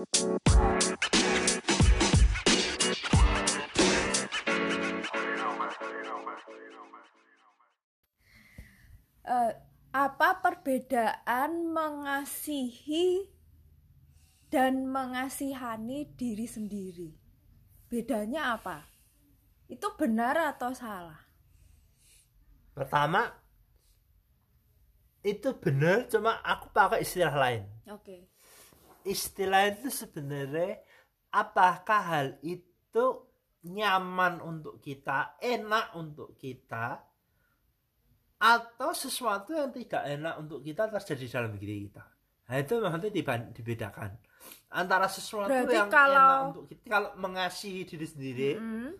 Eh, apa perbedaan mengasihi dan mengasihani diri sendiri? Bedanya apa? Itu benar atau salah? Pertama itu benar cuma aku pakai istilah lain. Oke. Istilah itu sebenarnya apakah hal itu nyaman untuk kita, enak untuk kita atau sesuatu yang tidak enak untuk kita terjadi dalam diri kita. Nah itu diban- dibedakan antara sesuatu Berarti yang kalau- enak untuk kita kalau mengasihi diri sendiri Mm.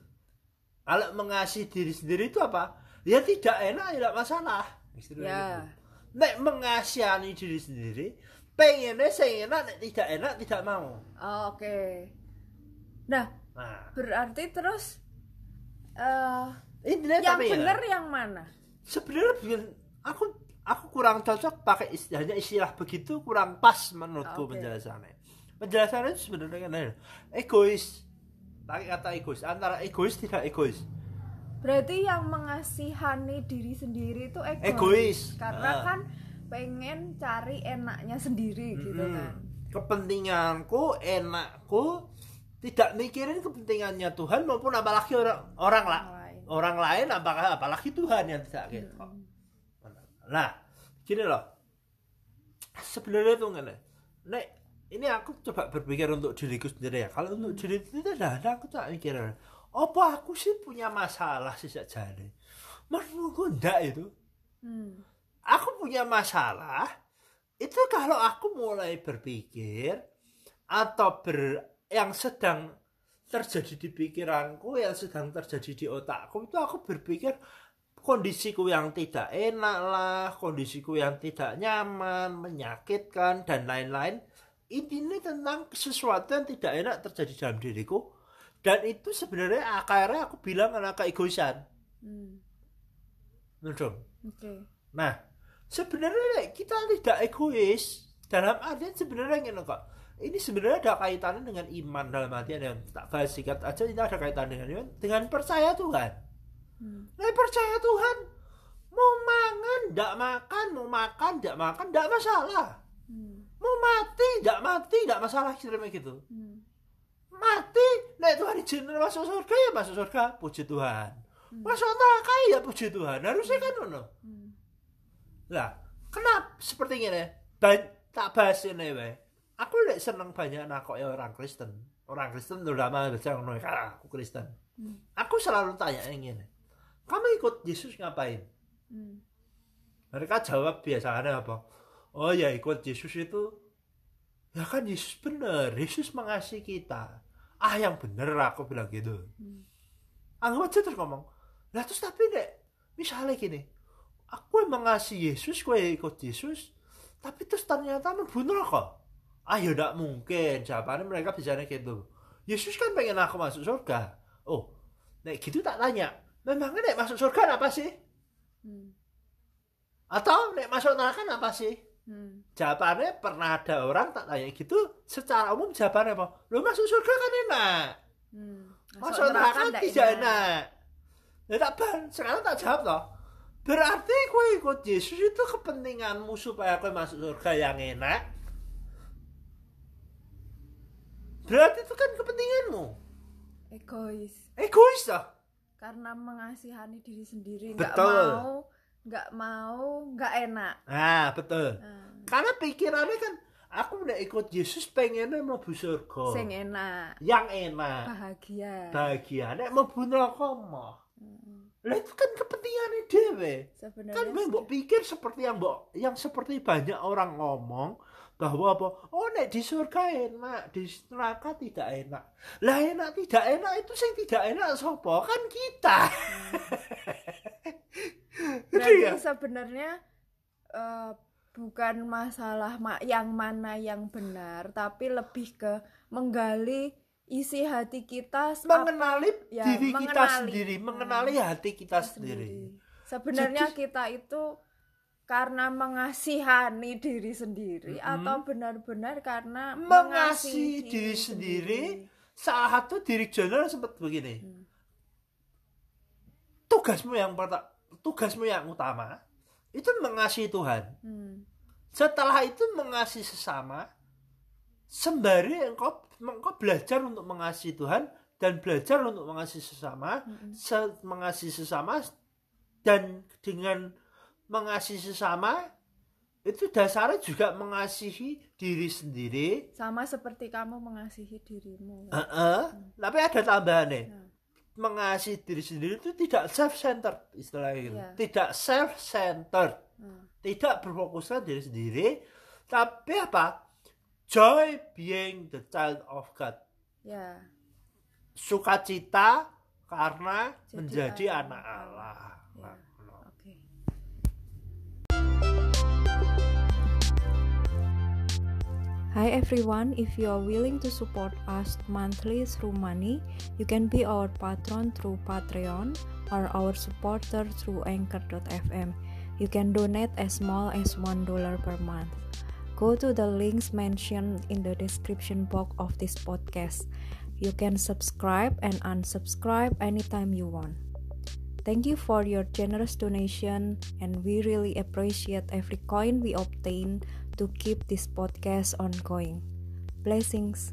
kalau mengasihi diri sendiri itu apa ya tidak enak tidak masalah Istilahnya Ya. gitu. nek mengasihani diri sendiri pengennya saya enak nek tidak enak tidak mau Oh, Oke. Nah, nah berarti terus eh intinya yang ya, benar yang mana? sebenarnya aku aku kurang cocok pakai istilahnya istilah begitu kurang pas menurutku Oke. penjelasannya penjelasannya itu sebenarnya kan egois pakai kata egois antara egois tidak egois Berarti yang mengasihani diri sendiri itu egois. Egois. Karena Ah. kan pengen cari enaknya sendiri gitu Mm-mm. kan. kepentinganku enakku tidak mikirin kepentingannya Tuhan maupun apalagi orang orang lah. Orang lain. orang lain apakah apalagi Tuhan yang tidak gitu nah gini loh. Sebenarnya tuh ngene. Nek ini aku coba berpikir untuk diriku sendiri ya. Kalau untuk diri itu tidak ada aku tak mikir apa aku sih punya masalah sejak jadi menurutku enggak itu. Hmm. Aku punya masalah itu kalau aku mulai berpikir atau ber yang sedang terjadi di pikiranku yang sedang terjadi di otakku itu aku berpikir kondisiku yang tidak enak lah kondisiku yang tidak nyaman menyakitkan dan lain-lain ini tentang sesuatu yang tidak enak terjadi dalam diriku dan itu sebenarnya akarnya aku bilang karena keegoisan Hmm. Oke. Nah, sebenarnya kita tidak egois dalam artian sebenarnya gini kok. Ini sebenarnya ada kaitannya dengan iman dalam artian yang tak bahas singkat aja ini ada kaitan dengan iman dengan percaya Tuhan. Hmm. Nah, percaya Tuhan mau makan, tidak makan, mau makan, tidak makan, tidak masalah. Hmm. Mau mati, tidak mati, tidak masalah kira gitu. Hmm. Mati, nek Tuhan izinin masuk surga ya masuk surga, puji Tuhan. Masuk neraka ya puji Tuhan. Harusnya kan ngono. Hmm. Lah, kenapa seperti ini? Ba- tak bahas ini wae. Aku lek seneng banyak nakok ya orang Kristen. Orang Kristen terutama baca ngono karena aku Kristen. Hmm. Aku selalu tanya yang ini. Kamu ikut Yesus ngapain? Hmm. Mereka jawab biasanya apa? Oh ya ikut Yesus itu ya kan Yesus bener. Yesus mengasihi kita. Ah yang bener aku bilang gitu. Hmm. Anggap aja terus ngomong. Lah terus tapi nek misalnya gini, aku yang mengasihi Yesus, gue ikut Yesus, tapi terus ternyata membunuh neraka. Ah ya tidak mungkin. Jawabannya mereka bicaranya gitu. Yesus kan pengen aku masuk surga. Oh, nek gitu tak tanya. Memangnya nek masuk surga apa sih? Hmm. Atau nek masuk neraka apa sih? Hmm. Jawabannya pernah ada orang tak tanya gitu. Secara umum jawabannya apa? Lo masuk surga kan enak. Hmm. Masuk neraka ndak tidak enak. Ya tak ban, sekarang tak jawab toh. Berarti kue ikut Yesus itu kepentinganmu supaya kue masuk surga yang enak. Berarti itu kan kepentinganmu. Egois. Egois toh. Karena mengasihani diri sendiri Betul. mau nggak mau nggak enak. Nah, betul. Nah, Karena pikirannya kan aku udah ikut Yesus pengennya mau surga. sing enak, Yang enak. bahagia. Bahagia. Nek mau bunuh mau. Hmm. Lah itu kan kepentingannya dewe. Sebenarnya kan gue mbok pikir seperti yang mbok yang seperti banyak orang ngomong bahwa apa? Oh nek di surga enak di neraka tidak enak. Lah enak tidak enak itu sing tidak enak sopo kan kita. Itu Berarti ya sebenarnya eh, bukan masalah ma- yang mana yang benar, tapi lebih ke menggali isi hati kita mengenali ya, diri kita mengenali. sendiri mengenali hati kita sendiri Sebenarnya kita itu karena mengasihani diri sendiri Mm-mm. atau benar-benar karena mengasihi diri sendiri salah satu diri general sempat begini Hmm. tugasmu yang pertama tugasmu yang utama itu mengasihi Tuhan Hmm. setelah itu mengasihi sesama sembari engkau engkau belajar untuk mengasihi Tuhan dan belajar untuk mengasihi sesama Mm-mm. se- mengasihi sesama dan dengan mengasihi sesama itu dasarnya juga mengasihi diri sendiri. Sama seperti kamu mengasihi dirimu. Heeh, tapi ada tambahannya. Nah, mengasihi diri sendiri itu tidak self centered istilahnya gitu. Iya. tidak self centered nah. tidak berfokuskan diri sendiri. Tapi apa joy being the child of God ya sukacita karena Jadi menjadi anak anak Allah Ya. oke Hi everyone, if you are willing to support us monthly through money, you can be our patron through Patreon or our supporter through Anchor.fm. You can donate as small as $1 per month. Go to the links mentioned in the description box of this podcast. You can subscribe and unsubscribe anytime you want. Thank you for your generous donation, and we really appreciate every coin we obtain to keep this podcast ongoing. Blessings.